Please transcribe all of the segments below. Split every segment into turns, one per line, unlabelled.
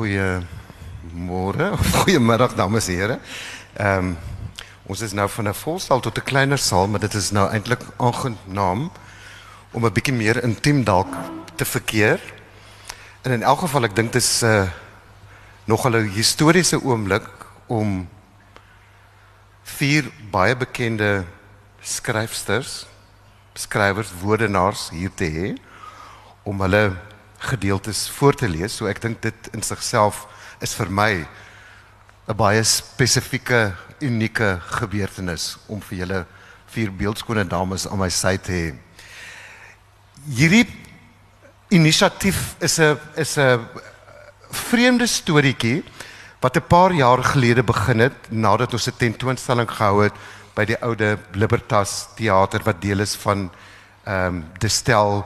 goeie môre of goeiemiddag dames en here. Ehm um, ons is nou van 'n volsaal tot 'n kleiner saal, maar dit is nou eintlik aangenaam om 'n bietjie meer intiem dalk te verkeer. En in elk geval ek dink dit is 'n uh, nog 'n historiese oomblik om vier baie bekende skryfsters, skrywers, woordenaars hier te hê om hulle gedeeltes voor te lees. So ek dink dit in sigself is vir my 'n baie spesifieke, unieke gebeurtenis om vir julle vier beeldskone dames aan my sy te hê. Hierdie inisiatief is 'n is 'n vreemde storieetjie wat 'n paar jaar gelede begin het nadat ons 'n tentoonstelling gehou het by die oude Libertas teater wat deel is van ehm um, Destel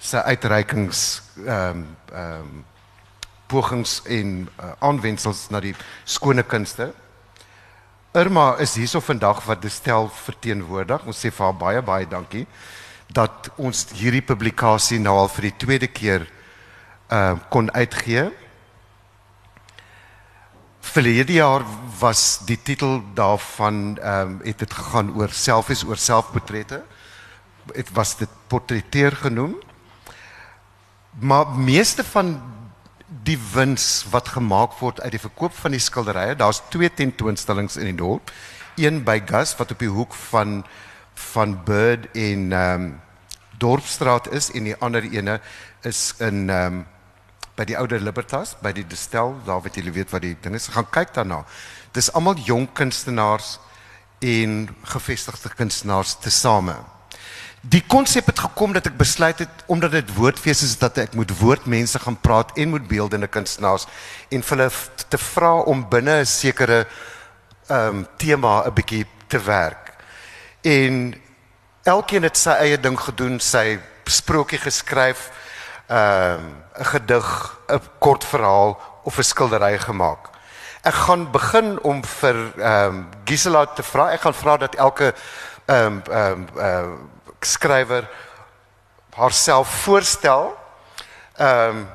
se uitreikings ehm um, ehm um, pogings en uh, aanwensels na die skone kunste. Irma is hierso vandag wat Destel verteenwoordig. Ons sê vir haar baie baie dankie dat ons hierdie publikasie nou al vir die tweede keer uh kon uitgee. Verlede jaar was die titel daarvan ehm um, het dit gegaan oor selfies oor selfportrette. Dit was dit portretteer genoem. Maar meeste van die wins wat gemaak word uit die verkoop van die skilderye, daar's twee tentoonstellings in die dorp. Een by Gas wat op die hoek van van Bird en ehm um, Dorpstraat is en die ander ene is in ehm um, by die ouer Libertas, by die Destel, daar wat julle weet wat die ding is. Gaan kyk daarna. Dis almal jong kunstenaars en gevestigde kunstenaars tesame. Die konsep het gekom dat ek besluit het omdat dit woordfees is dat ek moet woordmense gaan praat en moet beeldende kunstenaars en hulle te vra om binne 'n sekere ehm um, tema 'n bietjie te werk. En elkeen het sy eie ding gedoen, sy sprokie geskryf, ehm um, 'n gedig, 'n kort verhaal of 'n skildery gemaak. Ek gaan begin om vir ehm um, Gisela te vra. Ek gaan vra dat elke ehm um, ehm um, uh, skrywer haarself voorstel. Ehm um,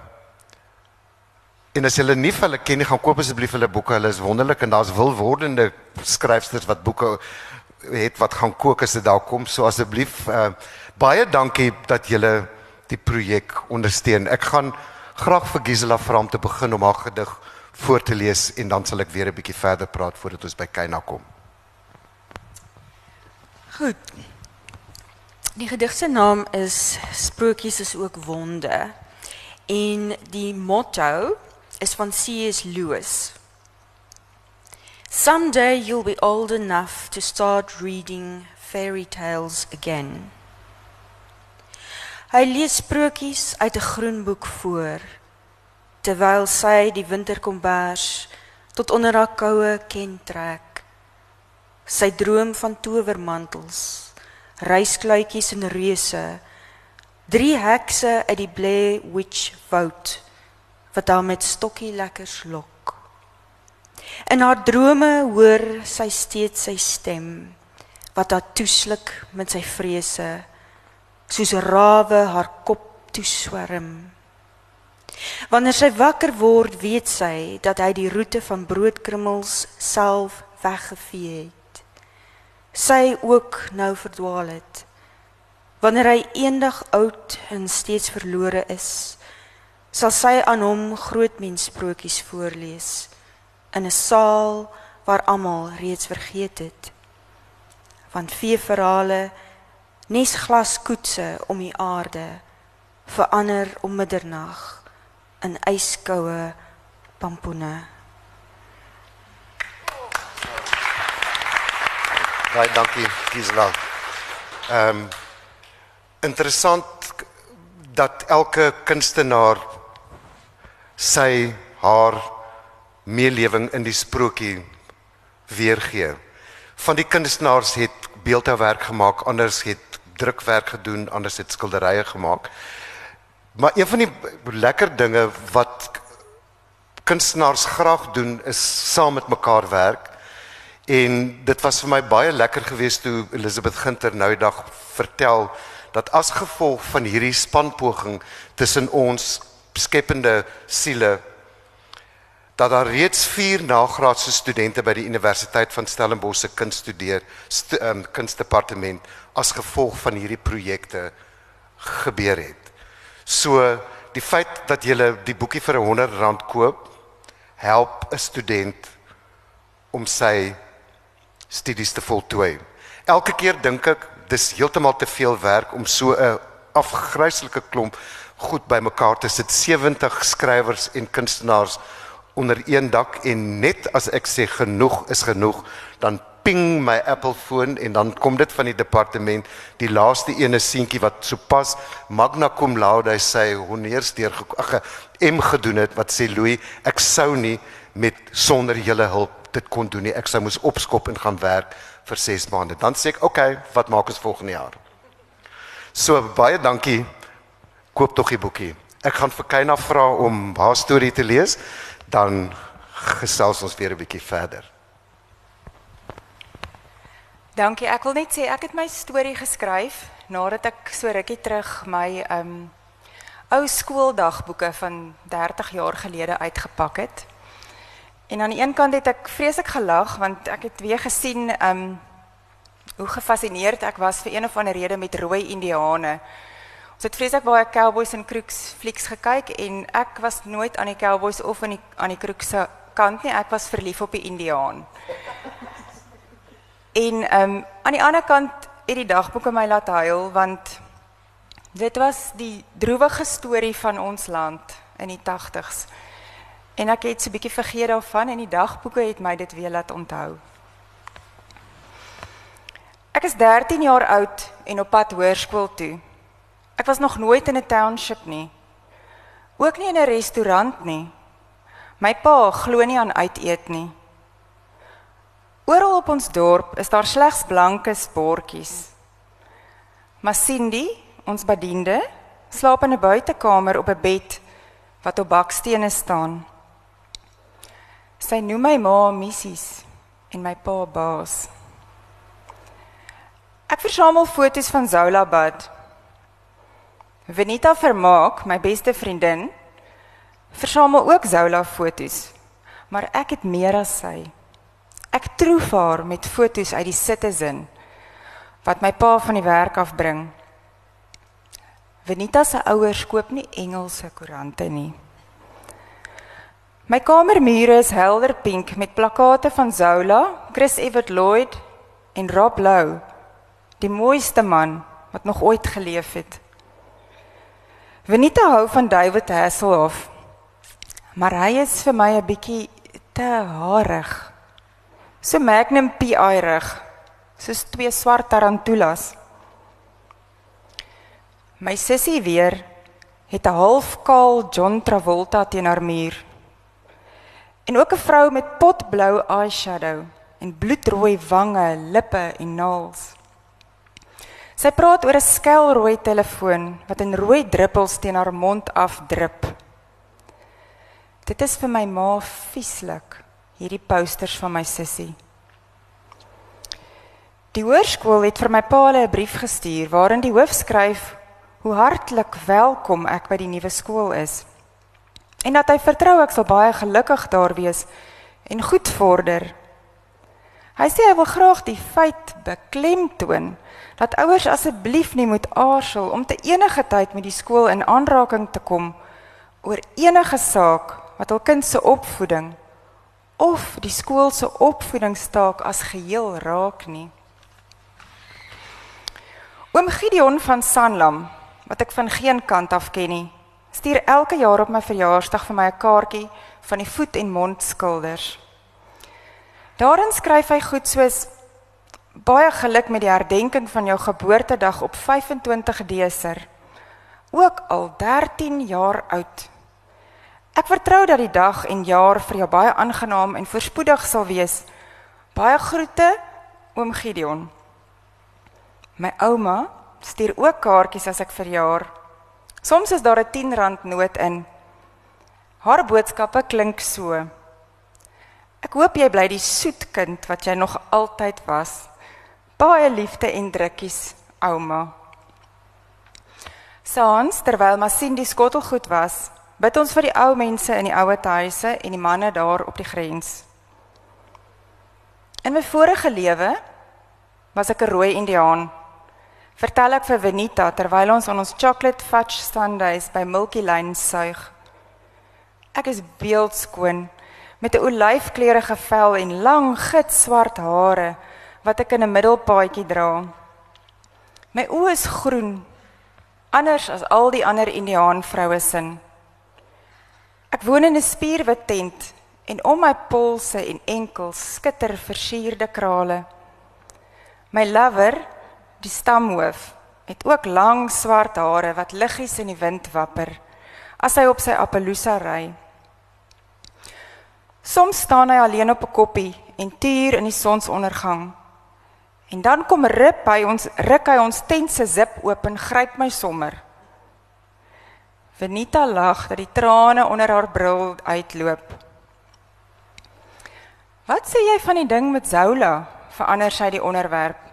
en as julle nie vir hulle ken nie, gaan koop asseblief hulle boeke. Hulle is wonderlik en daar's wilwordende skryfsters wat boeke het wat gaan kook as dit daar kom. So asseblief uh, baie dankie dat julle die projek ondersteun. Ek gaan graag vir Gisela vra om te begin om haar gedig voor te lees en dan sal ek weer 'n bietjie verder praat voordat ons by Kyna kom.
Goed. Die gedig se naam is Sprokies is ook wonde. En die motto is van C.S. Lewis. Someday you'll be old enough to start reading fairy tales again. Hy lees sprokies uit 'n groen boek voor terwyl sy die winterkombers tot onder haar koue ken trek. Sy droom van towermantels reiskluitjies en reuse. Drie hekse uit die Blair Witch Woud wat haar met stokkie lekkers lok. In haar drome hoor sy steeds sy stem wat haar toesluk met sy vrese soos 'n rawe haar kop toeswerm. Wanneer sy wakker word, weet sy dat hy die roete van broodkrummels self weggevee het sy ook nou verdwaal het. Wanneer hy eendag oud en steeds verlore is, sal sy aan hom groot menssprokies voorlees in 'n saal waar almal reeds vergeet het. Want vier verhale nes glaskoetse om die aarde verander om middernag in yskoue pampoene.
Baie dankie Gisela. Ehm um, interessant dat elke kunstenaar sy haar meelewing in die sprokie weergee. Van die kunstenaars het beeldhouwerk gemaak, anders het drukwerk gedoen, anders het skilderye gemaak. Maar een van die lekker dinge wat kunstenaars graag doen is saam met mekaar werk En dit was vir my baie lekker geweest toe Elizabeth Ginter nou die dag vertel dat as gevolg van hierdie spanpoging tussen ons skepende siele dat daar reeds 4 nagraadse studente by die Universiteit van Stellenbosch se kunst studeer, st um, kunstdepartement as gevolg van hierdie projekte gebeur het. So die feit dat jy die boekie vir R100 koop, help 'n student om sy studies te voltooi. Elke keer dink ek dis heeltemal te veel werk om so 'n afgryslike klomp goed bymekaar te sit 70 skrywers en kunstenaars onder een dak en net as ek sê genoeg is genoeg dan ping my Apple foon en dan kom dit van die departement die laaste ene seentjie wat sopas magna cum laude sy honeursdeur ag M gedoen het wat sê Louis ek sou nie met sonder julle hulp dit kon doen nie ek sou moes opskop en gaan werk vir 6 maande dan sê ek okay wat maak ons volgende jaar so baie dankie koop tog die boekie. Ek gaan vir Kyna vra om haar storie te lees, dan gesels ons weer 'n bietjie verder.
Dankie. Ek wil net sê ek het my storie geskryf nadat ek so rukkie terug my um ou skooldagboeke van 30 jaar gelede uitgepak het. En aan die een kant het ek vreeslik gelag want ek het weer gesien um hoe gefassineerd ek was vir een of ander rede met rooi indiane. Ons het vreeslik baie Cowboys en Crooks flieks gekyk en ek was nooit aan die Cowboys of aan die aan die Crooks se kant nie. Ek was verlief op die Indiaan. En ehm um, aan die ander kant het die dagboeke my laat huil want dit was die droewige storie van ons land in die 80s. En ek het so 'n bietjie vergeet daarvan en die dagboeke het my dit weer laat onthou. Ek is 13 jaar oud en op pad hoërskool toe. Ek was nog nooit in 'n township nie. Ook nie in 'n restaurant nie. My pa glo nie aan uiteet nie. Oral op ons dorp is daar slegs blanke bordjies. Maar Cindy, ons bediende, slaap in 'n buitekamer op 'n bed wat op bakstene staan. Sy noem my ma Missies en my pa Baas. Ek versamel foto's van Zola Bad Venita Vermaak, my beste vriendin, versamel ook Zola foto's. Maar ek het meer as sy. Ek troef haar met foto's uit die Citizen wat my pa van die werk af bring. Venita se ouers koop nie Engelse koerante nie. My kamermure is helder pink met plakate van Zola, Chris Evert Lloyd en Rob Lou, die mooiste man wat nog ooit geleef het. Venita hou van David Hasselhoff. Maar hy is vir my 'n bietjie te harig. So Magnum PI rig, soos twee swart tarantulas. My sussie weer het 'n halfkaal John Travolta teen haar muur. En ook 'n vrou met potblou eyeshadow en bloedrooi wange, lippe en naels. Sy praat oor 'n skelrooi telefoon wat in rooi druppels teen haar mond afdrup. Dit is vir my ma vieslik, hierdie posters van my sussie. Die hoërskool het vir my pa 'n brief gestuur waarin die hoof skryf hoe hartlik welkom ek by die nuwe skool is. En dat hy vertrou ek sal baie gelukkig daar wees en goed vorder. Hy sê hy wil graag die feit beklemtoon dat ouers asseblief nie moet aarzel om te enige tyd met die skool in aanraking te kom oor enige saak wat hul kind se opvoeding of die skool se opvoedingstaak as geheel raak nie. Oom Gideon van Sanlam, wat ek van geen kant af ken nie, stuur elke jaar op my verjaarsdag vir my 'n kaartjie van die voet en mond skilders. Daarin skryf hy goed soos Baie geluk met die herdenking van jou geboortedag op 25 Desember. Ook al 13 jaar oud. Ek vertrou dat die dag en jaar vir jou baie aangenaam en voorspoedig sal wees. Baie groete, oom Gideon. My ouma stuur ook kaartjies as ek verjaar. Soms is daar 'n 10 rand noot in. Haar boodskappe klink so: Ek hoop jy bly die soet kind wat jy nog altyd was. Baie liefde en drukkies, ouma. Saans terwyl Masien die skottelgoed was, bid ons vir die ou mense in die ouer huise en die manne daar op die grens. In my vorige lewe was ek 'n rooi indiaan. Vertel ek vir Venita terwyl ons aan ons chocolate fudge sundaes by Milky Lane suig. Ek is beeldskoon met 'n olyfkleurige vel en lang gitswart hare wat ek in 'n middelpaadjie dra. My oë is groen, anders as al die ander Indiaan vroue sin. Ek woon in 'n spierwit tent en om my polse en enkels skitter versierde krale. My lover Die stamhoof het ook lang swart hare wat liggies in die wind wapper as hy op sy Appaloosa ry. Soms staan hy alleen op 'n koppie en tuur in die sonsondergang. En dan kom rip hy ons ruk hy ons tent se zip oop en gryp my sommer. Venita lag dat die trane onder haar bril uitloop. Wat sê jy van die ding met Zola? Verander sy die onderwerp.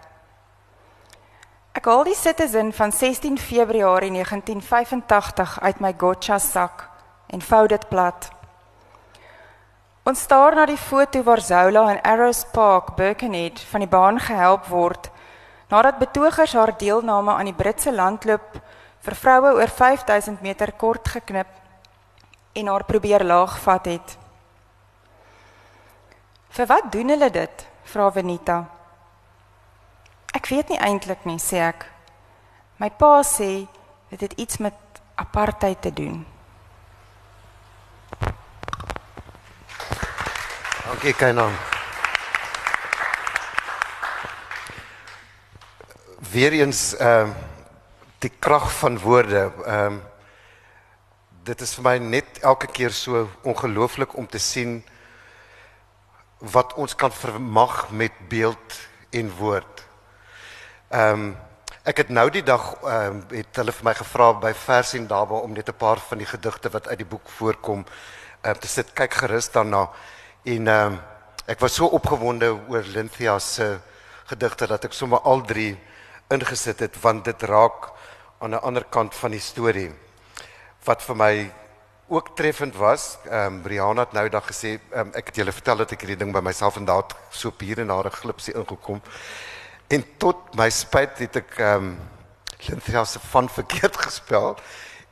Ek haal die Citizen van 16 Februarie 1985 uit my gotcha sak en vou dit plat. Ons staar na die foto waar Zola in Arrows Park, Birkenhead, van die baan gehelp word nadat betogers haar deelname aan die Britse landloop vir vroue oor 5000 meter kort geknip en haar probeer laagvat het. "Vir wat doen hulle dit?" vra Venita. Ek weet nie eintlik nie, sê ek. My pa sê dit het iets met apartheid te doen.
Dankie, Kainan. Weereens ehm uh, die krag van woorde. Ehm uh, dit is vir my net elke keer so ongelooflik om te sien wat ons kan vermag met beeld en woord. Ehm um, ek het nou die dag ehm um, het hulle vir my gevra by Versien daarby om net 'n paar van die gedigte wat uit die boek voorkom ehm uh, te sit kyk gerus daarna en ehm um, ek was so opgewonde oor Lynthia se gedigte dat ek sommer al drie ingesit het want dit raak aan 'n ander kant van die storie wat vir my ook treffend was. Ehm um, Brianna het nou dag gesê um, ek het julle vertel dat ek hierdie ding by myself inderdaad so op hier en daar 'n glipsie ingekom. En tot my spyt het ek ehm um, Cynthia se van verkeerd gespel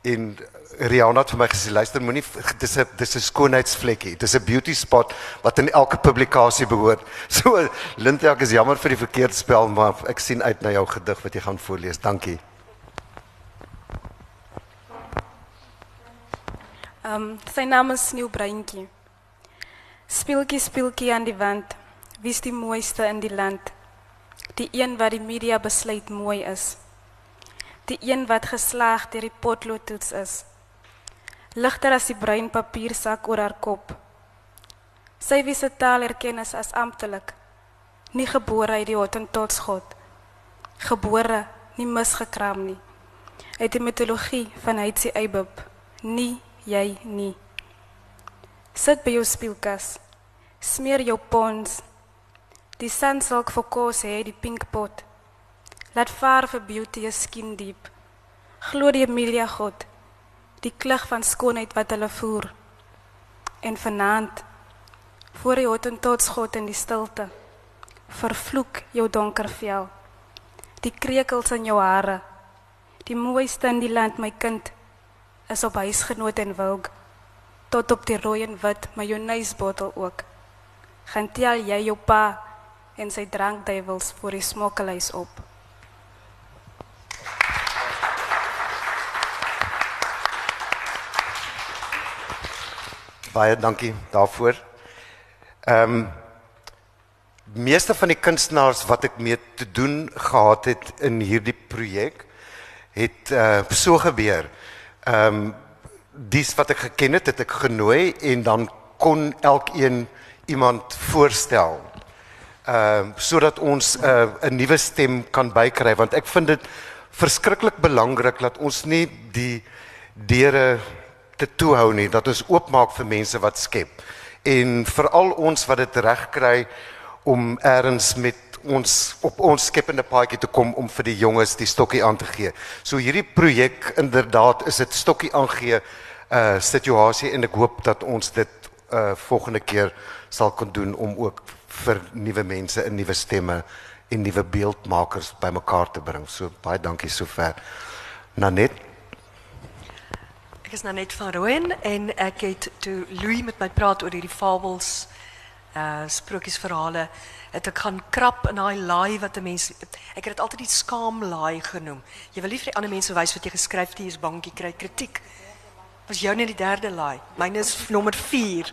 en Rihanna het vir my gesê luister moenie dis 'n dis 'n skoonheidsvlekkie. Dis 'n beauty spot wat in elke publikasie behoort. So Cynthia is jammer vir die verkeerde spel, maar ek sien uit na jou gedig wat jy gaan voorlees. Dankie.
Ehm um, sy naam is Sneeubreintjie. Speeltjie speeltjie aan die wand. Wie is die mooiste in die land? Die een wat die media besluit mooi is. Die een wat geslaag deur die potloodtoets is. Ligter as die bruin papiersak oor haar kop. Sy wie se taal erken is as amptelik. Nie gebore uit die Hottentotsgod. Gebore, nie misgekraam nie. Uit die mitologie van Heitsi Eibub. Nie jy nie. Sit by jou speelkas. Smeer jou pons Die son sal vir kos hê, die pink pot. Laat vir beauty is skin diep. Glo die Emilia God. Die klug van skoonheid wat hulle voer. En vanaand voor die Hottentots God in die stilte. Vervloek jou donker vel. Die krekels in jou hare. Die mooiste in die land my kind is op huisgenoot en wilg tot op die rooi en wit majoneisbottel ook. Gaan tel jy jou pa en sy drankduiwels voor die smokkelhuis op.
Baie dankie daarvoor. Ehm um, meeste van die kunstenaars wat ek mee te doen gehad het in hierdie projek het uh so gebeur. Ehm um, dis wat ek geken het, het ek genooi en dan kon elkeen iemand voorstel ehm uh, sodat ons 'n uh, 'n nuwe stem kan bykry want ek vind dit verskriklik belangrik dat ons nie die deure te toe hou nie dat ons oopmaak vir mense wat skep en veral ons wat dit reg kry om eers met ons op ons skepende paadjie te kom om vir die jonges die stokkie aan te gee. So hierdie projek inderdaad is dit stokkie aangee uh situasie en ek hoop dat ons dit uh volgende keer sal kon doen om ook vir nuwe mense 'n nuwe stemme en nuwe beeldmakers bymekaar te bring. So baie dankie sover. Nanet
Ek is Nanet van Rooyen en ek het toe Louis met my praat oor hierdie fabels uh sprokiesverhale het ek gaan krap in daai laai wat 'n ek het dit altyd die skaam laai genoem. Jy wil nie vir die ander mense wys wat jy geskryf jy is bang jy kry kritiek. Was jou net die derde laai. Myne is nommer 4.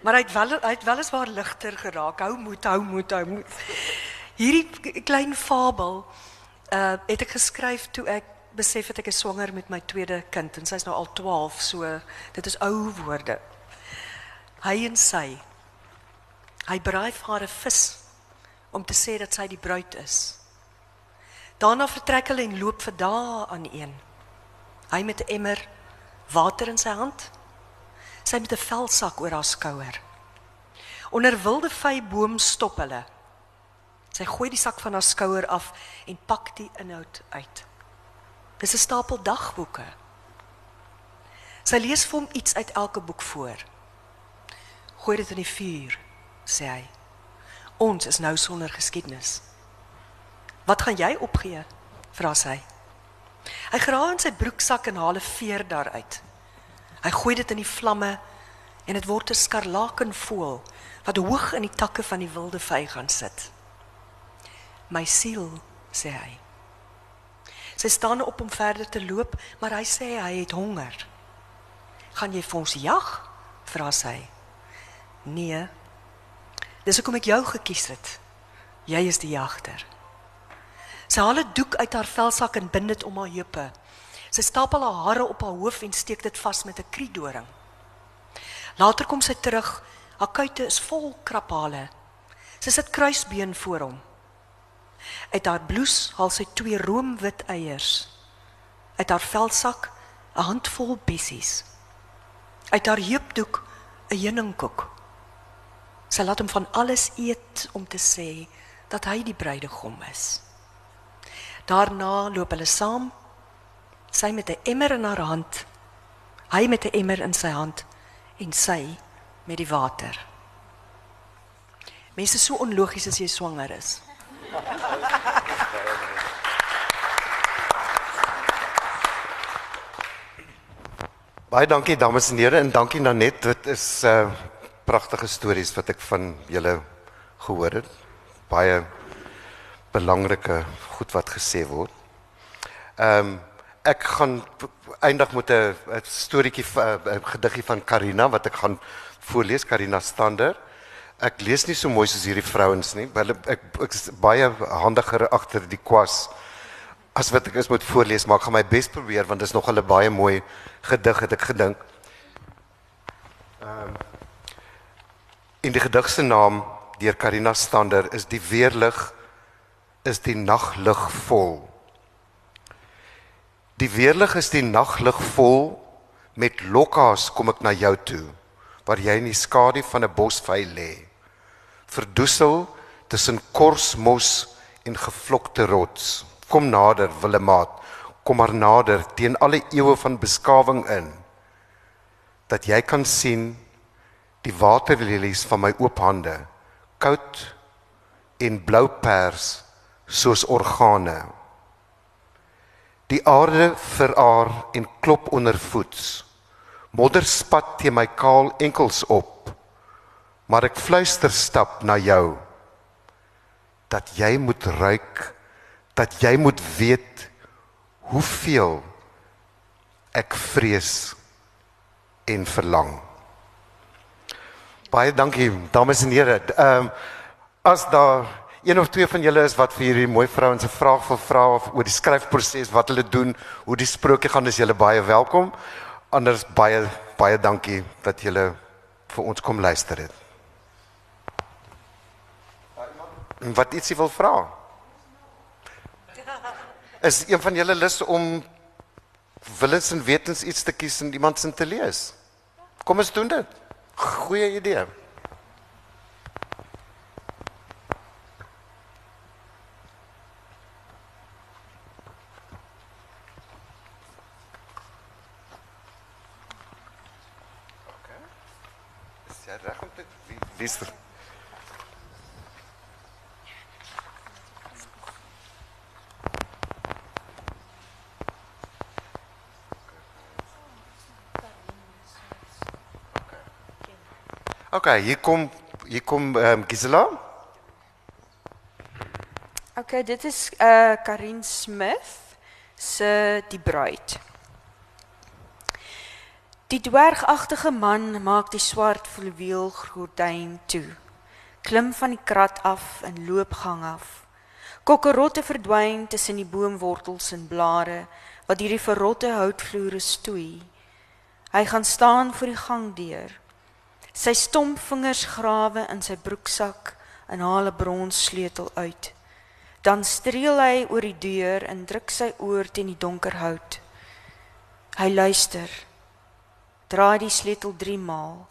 Maar hy het wel hy het weliswaar ligter geraak. Hou moed, hou moed, hou moed. Hierdie klein fabel uh het ek geskryf toe ek besef het ek is swanger met my tweede kind en sy's nou al 12, so dit is ou woorde. Hy en sy Hy braai vir haar 'n vis om te sê dat sy die bruid is. Daarna vertrek hulle en loop vir dae aan een. Hy met 'n emmer water in sy hand. Sy met 'n velsak oor haar skouer. Onder wilde vy boom stop hulle. Sy gooi die sak van haar skouer af en pak die inhoud uit. Dis 'n stapel dagboeke. Sy lees vir hom iets uit elke boek voor. Gooi dit in die vuur sê hy. Ons is nou sonder geskiedenis. Wat gaan jy opgee? vra sy. Hy grawe in sy broeksak en haal 'n veer daaruit. Hy gooi dit in die vlamme en dit word 'n skarlakenvoël wat hoog in die takke van die wilde vy gaan sit. My siel, sê hy. Sy staan op om verder te loop, maar hy sê hy het honger. Gaan jy vir ons jag? vra sy. Nee, Dis hoekom ek jou gekies het. Jy is die jagter. Sy haal 'n doek uit haar velsak en bind dit om haar heupe. Sy stapel haar hare op haar hoof en steek dit vas met 'n kriedoring. Later kom sy terug. Haar kuite is vol kraphale. Sy sit kruisbeen voor hom. Uit haar blouse haal sy twee roomwit eiers. Uit haar velsak 'n handvol bessies. Uit haar heupdoek 'n heuningkoek. Sy laat hom van alles eet om te sê dat hy die bruidegom is. Daarna loop hulle saam, sy met 'n emmer in haar hand, hy met 'n emmer in sy hand en sy met die water. Mense so onlogies as jy swanger is.
Baie dankie dames en here en dankie Nanet. Dit is uh pragtige stories wat ek van julle gehoor het. Baie belangrike goed wat gesê word. Ehm um, ek gaan eindig met 'n storieetjie 'n gediggie van Karina wat ek gaan voorlees Karina Stander. Ek lees nie so mooi soos hierdie vrouens nie. Hulle ek ek is baie handiger agter die kwas as wat ek is moet voorlees, maar ek gaan my bes probeer want dit is nog 'n baie mooi gedig het ek gedink. Ehm In die gedig se naam deur Karina Stander is die weerlig is die naglig vol. Die weerlig is die naglig vol met lokkas kom ek na jou toe waar jy in die skadu van 'n bosvy lê. Verdoesel tussen korsmos en gevlokte rots. Kom nader, Willemaat. Kom maar nader teen alle eeue van beskawing in dat jy kan sien die waterlelies van my oop hande koud en blou pers soos organe die aarde veraar en klop onder voets. Modder spat teen my kaal enkels op maar ek fluister stap na jou. Dat jy moet ruik dat jy moet weet hoeveel ek vrees en verlang. Baie dankie dames en here. Ehm um, as daar een of twee van julle is wat vir hierdie mooi vrouens 'n vraag wil vra of oor die skryfproses wat hulle doen, hoe die sprokie gaan, is julle baie welkom. Anders baie baie dankie dat julle vir ons kom luister het. Wat ietsie wil vra? Is een van julle lus om willens en wetens iets te kies en iemand se te lees? Kom ons doen dit. Goeie idee. Is jy reg om te wie is Okay, hier kom hier kom ehm um, Gisela.
Okay, dit is uh Karin Smith se Die bruid. Die dwergagtige man maak die swart fluweel gordyn toe. Klim van die krat af en loop gang af. Kokkerotte verdwyn tussen die boomwortels en blare wat hierdie verrotte houtvloere stoei. Hy gaan staan voor die gangdeur. Sy stomp vingers grawe in sy broeksak en haal 'n bronssleutel uit. Dan streel hy oor die deur en druk sy oor teen die donker hout. Hy luister. Draai die sleutel 3 maal.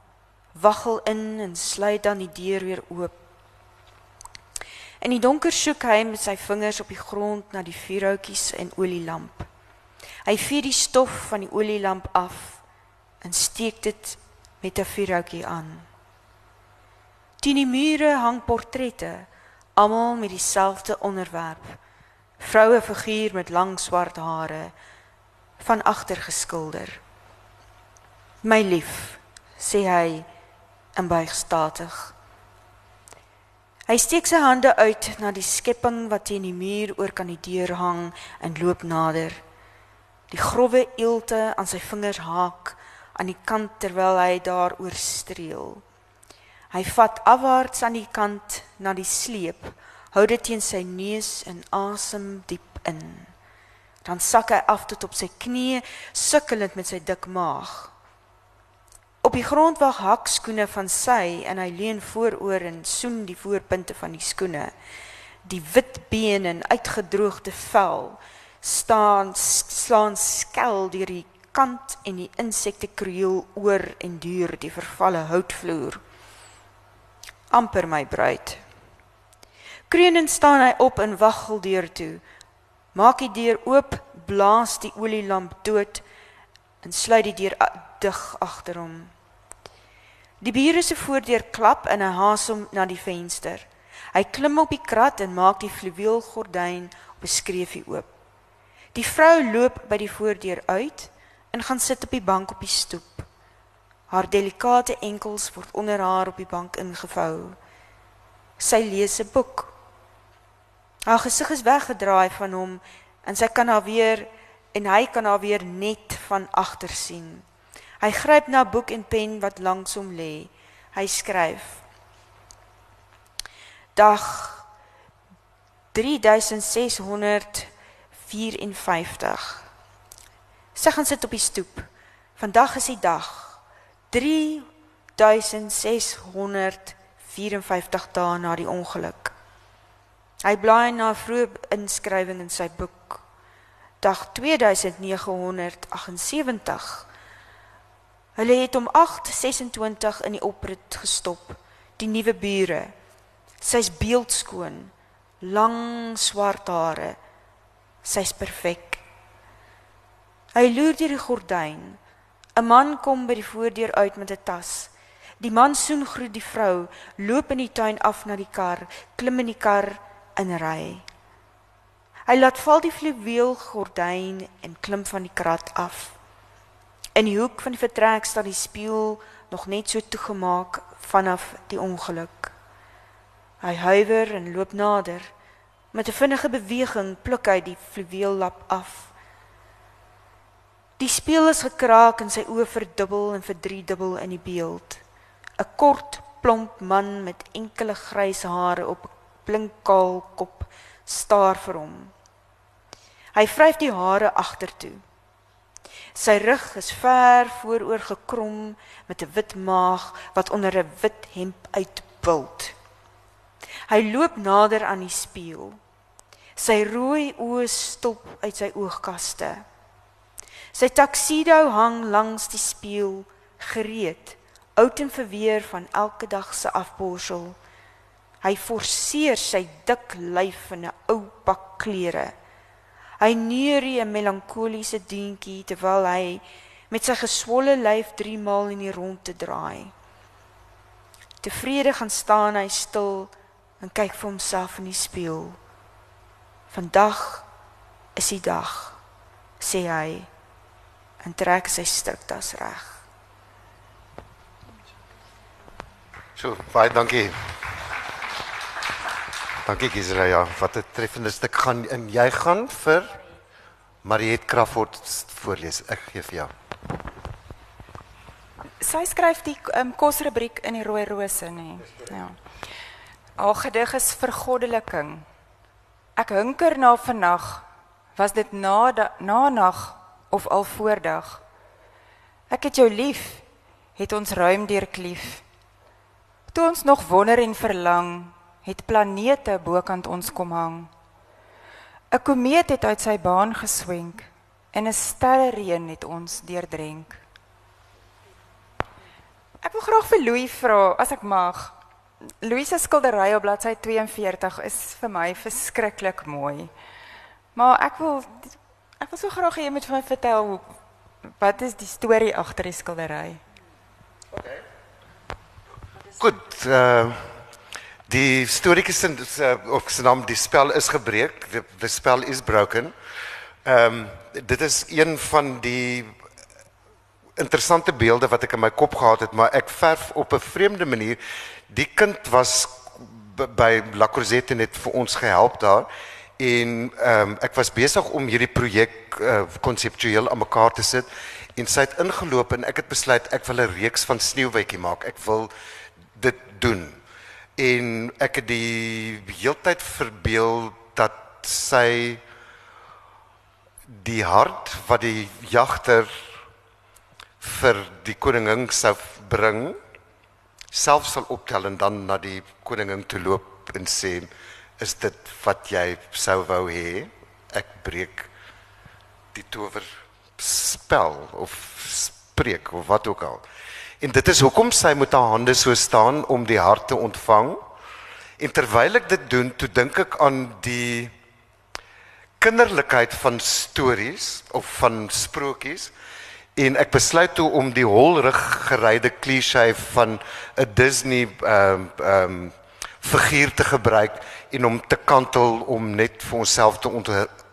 Waggel in en sluit dan die deur weer oop. In die donker soek hy met sy vingers op die grond na die vuurhoutjies en olielamp. Hy vee die stof van die olielamp af en steek dit met 'n vuurhoutjie aan. Teen die mure hang portrette, almal met dieselfde onderwerp. Vroue figuur met lang swart hare van agter geskilder. My lief, sê hy en buig statig. Hy steek sy hande uit na die skepping wat teen die muur oor kan die deur hang en loop nader. Die grouwe eelte aan sy vingers haak aan die kant terwyl hy daaroor streel. Hy vat afwaarts aan die kant na die sleep, hou dit teen sy neus en asem diep in. Dan sak hy af tot op sy knieë, sukkelend met sy dik maag. Op die grond wag hakskoene van sy en hy leun vooroor en soen die voorpunte van die skoene. Die wit been en uitgedroogde vel staan slaan skel deur die kant en die insekte kroel oor en duur die vervalle houtvloer. amper my bruid. Kreunend staan hy op en waggel deur toe. Maak die deur oop, blaas die olielamp dood en sluit die deur dig agter hom. Die bure se voordeur klap en hy haas hom na die venster. Hy klim op die krat en maak die fluweelgordyn op 'n skreefie oop. Die vrou loop by die voordeur uit en gaan sit op die bank op die stoep. Haar delikate enkels word onder haar op die bank ingevou. Sy lees 'n boek. Haar gesig is weggedraai van hom en sy kan haar weer en hy kan haar weer net van agter sien. Hy gryp na boek en pen wat langs hom lê. Hy skryf: Dag 3654 Sy gaan sit op die stoep. Vandag is die dag 3654 dae na die ongeluk. Hy blaai na 'n vroeë inskrywing in sy boek. Dag 2978. Hulle het om 8:26 in die oprit gestop. Die nuwe bure. Sy's beeldskoon, lang swart hare. Sy's perfek. Hy loer deur die gordyn. 'n Man kom by die voordeur uit met 'n tas. Die man soen groet die vrou, loop in die tuin af na die kar, klim in die kar en ry. Hy laat val die fluweel gordyn en klim van die krat af. In die hoek van die vertrek staan die spieël nog net so toegemaak vanaf die ongeluk. Hy huiwer en loop nader. Met 'n vinnige beweging pluk hy die fluweellap af. Die spieël is gekraak en sy oë verdubbel en verdriedubbel in die beeld. 'n Kort, plomp man met enkele grys hare op 'n blinkkaal kop staar vir hom. Hy vryf die hare agtertoe. Sy rug is ver vooroor gekrom met 'n wit maag wat onder 'n wit hemp uitbult. Hy loop nader aan die spieël. Sy rooi oë stop uit sy oogkaste. Sy taksido hang langs die spieël, gereed, oud en verweer van elke dag se afborsel. Hy forceer sy dik lyf in 'n ou pak klere. Hy neurie 'n melankoliese deentjie terwyl hy met sy geswolle lyf 3 maal in die rondte draai. Tevrede gaan staan hy stil en kyk vir homself in die spieël. Vandag is die dag, sê hy en trek sy stuktas reg.
So, baie dankie. Dankie Gisela, ja, wat 'n treffende stuk gaan en jy gaan vir Mariet Crawford voorlees. Ek gee vir jou.
Sy skryf die um, kosrubriek in die rooi rose nê. Ja. Haar gedig is vergoddeliking. Ek hunker na vannag. Was dit na da, na nag of al voordag? Ek het jou lief, het ons ruim deurklief. Toe ons nog wonder en verlang, het planete bokant ons kom hang. 'n Komeet het uit sy baan geswenk en 'n sterrereën het ons deurdrenk. Ek wil graag vir Louis vra as ek mag. Louis se skildery op bladsy 42 is vir my verskriklik mooi. Maar ek wil ek wil so graag hê jy moet vir my vertel hoe wat is die storie agter die skildery?
Goed, uh die storieetjie se uh, of se naam die spel is gebreek. The, the spell is broken. Ehm um, dit is een van die interessante beelde wat ek in my kop gehad het, maar ek verf op 'n vreemde manier. Die kind was by La Crozette net vir ons gehelp daar en ehm um, ek was besig om hierdie projek uh, konseptueel aan mekaar te sit en sy het ingeloop en ek het besluit ek wil 'n reeks van sneeuwwitjie maak. Ek wil dit doen. En ek het die heeltyd verbeel dat sy die hart wat die jagter vir die koningin sou bring self sal optel en dan na die koningin toe loop en sê is dit wat jy sou wou hê? Ek breek die tower spel of spreek of wat ook al. En dit is hoekom sy met haar hande so staan om die hart te ontvang. En terwyl ek dit doen toe dink ek aan die kinderlikheid van stories of van sprokies. En ek besluit toe om die holrig geryde klise van 'n Disney ehm um, ehm um, figuur te gebruik en om te kantel om net vir onsself te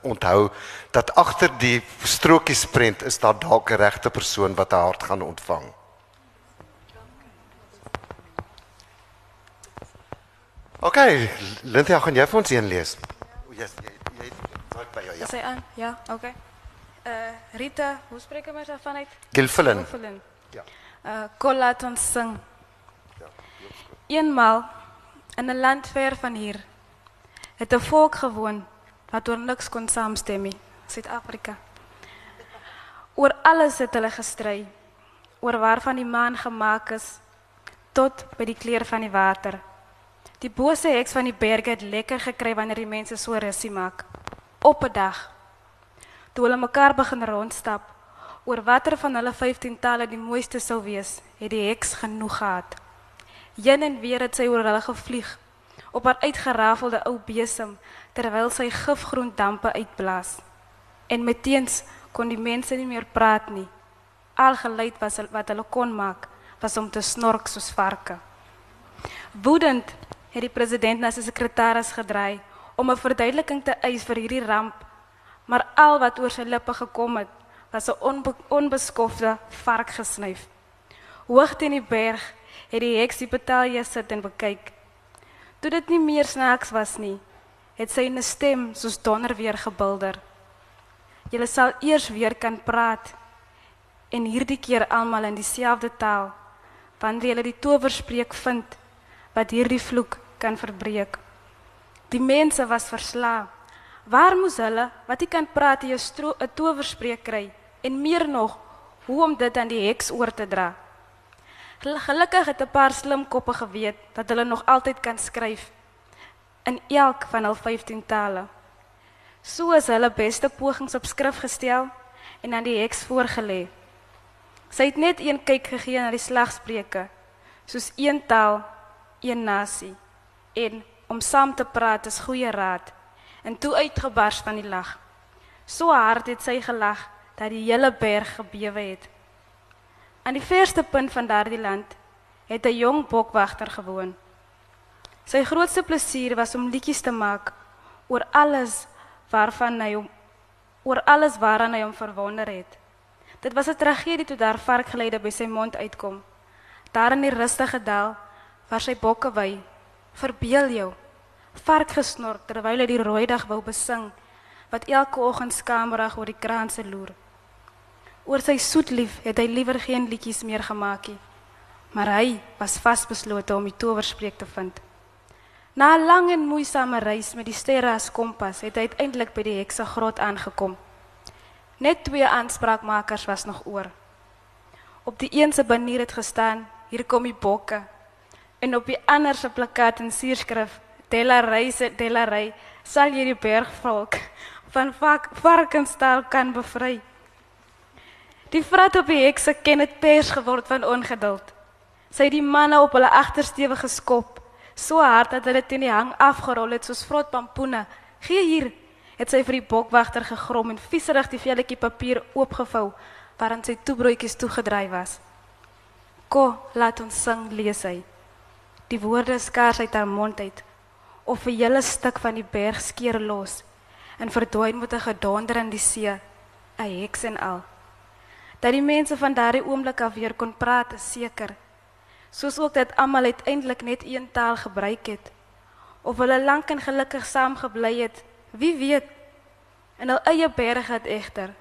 onthou, dat agter die strokiesprent is daar dalk 'n regte persoon wat 'n hart gaan ontvang. OK, Linda, gaan jy vir ons een lees? O, yes, jy jy jy by jou ja.
Hy aan? Ja, oké. Eh Rita, hoe spreek ek maar daarvan uit?
Gilfilin.
Gilfilin.
Ja.
Uh kom laat ons sing. Eenmaal in 'n land ver van hier het 'n volk gewoon wat oor niks kon saamstem nie, Suid-Afrika. Oor alles het hulle gestry. Oor waarvan die maan gemaak is tot by die kleur van die water. Die bose heks van die berge het lekker gekry wanneer die mense so rusie maak. Op 'n dag toe hulle mekaar begin rondstap oor watter van hulle 15 tale die mooiste sou wees, het die heks genoeg gehad. Heen en weer het sy oor hulle gevlieg op haar uitgerafelde ou besem terwyl sy gifgroen dampe uitblaas. En meteens kon die mense nie meer praat nie. Al geluid was wat hulle kon maak was om te snork soos varke. Woedend het die president na sy sekretaris gedraai om 'n verduideliking te eis vir hierdie ramp, maar al wat oor sy lippe gekom het, was 'n onbe onbeskofte vark gesnyf. Hoog teen die berg het die heks die betalje sit en bekyk. Toe dit nie meer snaaks was nie, het sy 'n stem soos donder weer gebulder. Julle sal eers weer kan praat en hierdie keer almal in dieselfde taal wanneer julle die towerspreek vind wat hierdie vloek kan verbreek. Die mense was versla. Waar moes hulle wat nie kan praat hier 'n towerspreek kry en meer nog hoe om dit aan die heks oor te dra? Gelukkig het 'n paar slim koppe geweet dat hulle nog altyd kan skryf in elk van hul 15 tale. So is hulle beste pogings op skrif gestel en aan die heks voorgelê. Sy het net een kyk gegee na die slagspreuke, soos een taal, een nasie en om saam te praat is goeie raad en toe uitgebars van die lag. So hard het sy gelag dat die hele berg gebewe het. Aan die verste punt van daardie land het 'n jong bokwagter gewoon. Sy grootste plesier was om liedjies te maak oor alles waarvan hy hom oor alles waaraan hy hom verwonder het. Dit was 'n tragedie toe daar varkgeleide by sy mond uitkom. Daar in die rustige dal waar sy bokke wy, verbeel jou vark gesnor terwyl hy die rooi dag wou besing wat elke oggend skamerig oor die kraanse loer. Oor sy soet lief het hy liewer geen liedjies meer gemaak nie. Maar hy was vasbeslote om die towerspreek te vind. Na 'n lang en moeisame reis met die sterre as kompas, het hy uiteindelik by die hekse grot aangekom. Net twee aanspraakmakers was nog oor. Op die een se banier het gestaan: "Hier kom die bokke." En op die ander se plakkaat in suurskrif: "Della reise, della rei, sal jy die bergvolk van varkenstal kan bevry." Die vrot op die hekse ken dit pers geword van ongeduld. Sy het die manne op hulle agtersteewe geskop, so hard dat hulle teen die hang afgerol het soos vrot pampoene. "Gee hier," het sy vir die bokwagter gegrom en vieserig die velletjie papier oopgevou waarin sy toebroodjies toegedry was. "Ko, laat ons sing," lees hy. Die woorde skaars uit haar mond uit of 'n hele stuk van die berg skeer los en verdwyn met 'n gedonder in die see, 'n heks en al. Dat die mense van daardie oomblik af weer kon praat, is seker. Soos ook dat almal uiteindelik net een taal gebruik het of hulle lank en gelukkig saam gebly het wie weet. En al eie berg het egter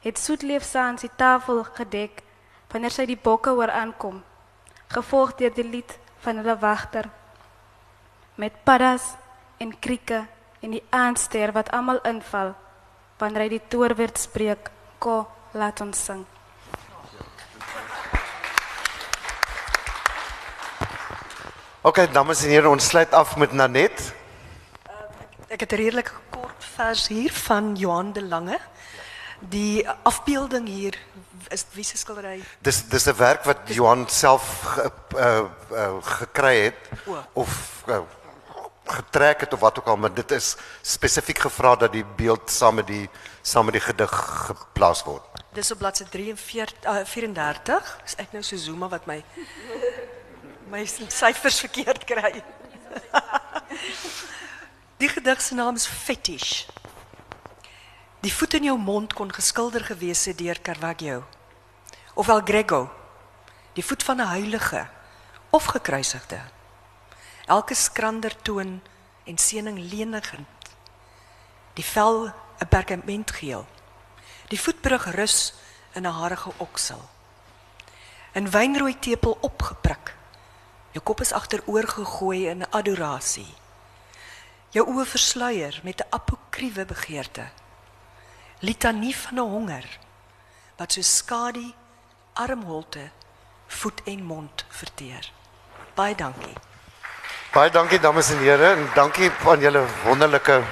het soetleef saans die tafel gedek wanneer sy die bokke oor aankom gevolg deur die lied van hulle wagter. Met paddas en krieke en die aanster wat almal inval wanneer hy die toorwoord spreek ko laat ons sing
Okay, dames en heren, ons sluit af met Nanet.
Uh, ek het 'n redelike kort vers hier van Johan de Lange. Die afbeelding hier is wie se skildery?
Dis dis 'n werk wat Johan self ge, uh, uh, gekry het o. of uh, getrek het of wat ook al, maar dit is spesifiek gevra dat die beeld saam met die saam met die gedig geplaas word.
Dis op bladsy 43 uh, 34. Is ek nou so zooma wat my my syfers verkeerd kry. Die gedig se naam is Fetish. Die voet in jou mond kon geskilder gewees het deur Caravaggio of El Greco. Die voet van 'n heilige of gekruisigde. Elke skrander toon en seëning lenigend. Die vel 'n perkamentgeel. Die voetbrug rus in 'n harige oksel. 'n Wynrooi tepel opgeprik Jou kop is agteroor gegooi in adorasie. Jou oë versluier met 'n apokriewe begeerte. Litanie van 'n honger wat so skadu armholte, voet en mond verteer. Baie dankie.
Baie dankie dames en here en dankie aan julle wonderlike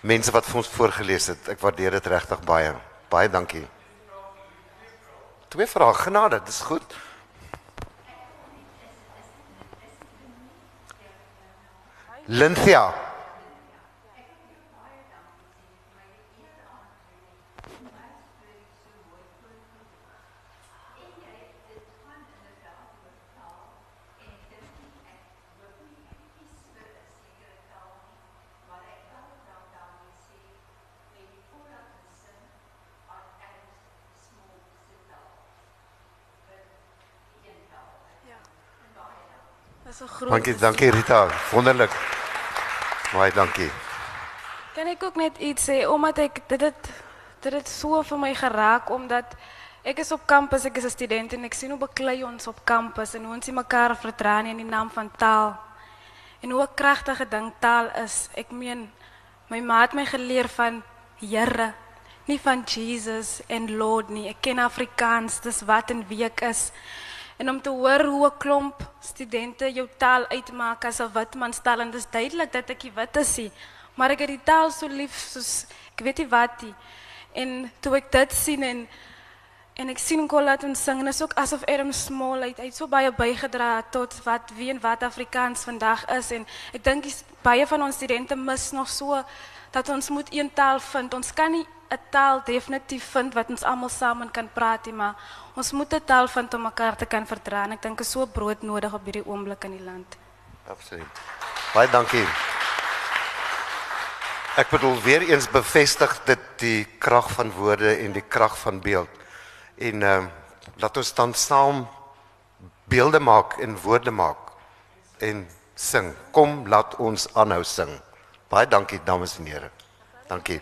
mense wat vir ons voorgeles het. Ek waardeer dit regtig baie. Baie dankie. Twee vrae genade, dis goed. Linthia. Lynthia. Dankie, dankie Rita. Wonderlik. Baie dankie.
Kan ek ook net iets sê omdat ek dit het dit het so vir my geraak omdat ek is op kampus, ek is 'n student en ek sien hoe beklei ons op kampus en hoe ons mekaar vertraan in die naam van taal. En hoe 'n kragtige ding taal is. Ek meen my ma het my geleer van Here, nie van Jesus en Lord nie. Ek ken Afrikaans, dis wat en wie ek is. En om te hoor hoe 'n klomp studente jou taal uitmaak as 'n wit man taal en dis duidelik dat ek wit is, nie, maar ek het die taal so lief soos ek weet nie wat nie. En toe ek dit sien en en ek sien Colat en sing en is ook asof Adam Small uit uit so baie bygedra tot wat wie en wat Afrikaans vandag is en ek dink baie van ons studente mis nog so dat ons moet een taal vind. Ons kan nie 'n taal definitief vind wat ons almal saam kan praat, nie, maar ons moet 'n taal vind om mekaar te kan verdra. En ek dink is so brood nodig op hierdie oomblik in die land.
Absoluut. Baie dankie. Ek bedoel weer eens bevestig dit die krag van woorde en die krag van beeld. En ehm uh, laat ons dan saam beelde maak en woorde maak en sing. Kom laat ons aanhou sing. Baie dankie dames en here. Dankie.